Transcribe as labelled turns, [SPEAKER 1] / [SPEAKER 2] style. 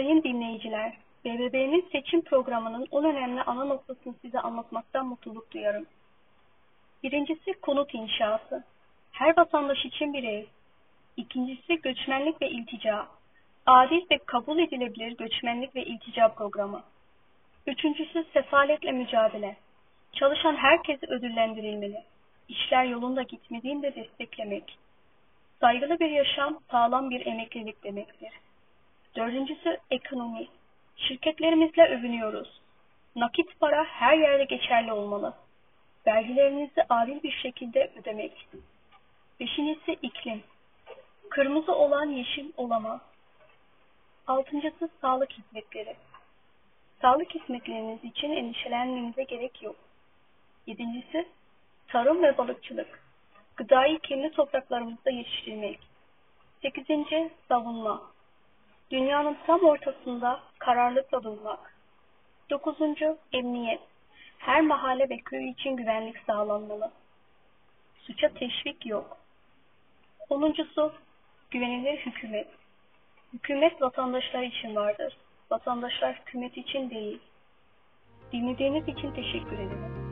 [SPEAKER 1] Sayın dinleyiciler, BBB'nin seçim programının en önemli ana noktasını size anlatmaktan mutluluk duyarım. Birincisi konut inşası. Her vatandaş için bir ev. İkincisi göçmenlik ve iltica. Adil ve kabul edilebilir göçmenlik ve iltica programı. Üçüncüsü sefaletle mücadele. Çalışan herkes ödüllendirilmeli. İşler yolunda gitmediğinde desteklemek. Saygılı bir yaşam, sağlam bir emeklilik demektir. Dördüncüsü ekonomi. Şirketlerimizle övünüyoruz. Nakit para her yerde geçerli olmalı. Vergilerinizi adil bir şekilde ödemek. Beşincisi iklim. Kırmızı olan yeşil olamaz. Altıncısı sağlık hizmetleri. Sağlık hizmetleriniz için endişelenmenize gerek yok. Yedincisi tarım ve balıkçılık. Gıdayı kendi topraklarımızda yetiştirmek. Sekizinci savunma. Dünyanın tam ortasında kararlılıkla durmak. Dokuzuncu emniyet. Her mahalle ve köy için güvenlik sağlanmalı. Suça teşvik yok. Onuncusu güvenilir hükümet. Hükümet vatandaşlar için vardır. Vatandaşlar hükümet için değil. Dinlediğiniz için teşekkür ederim.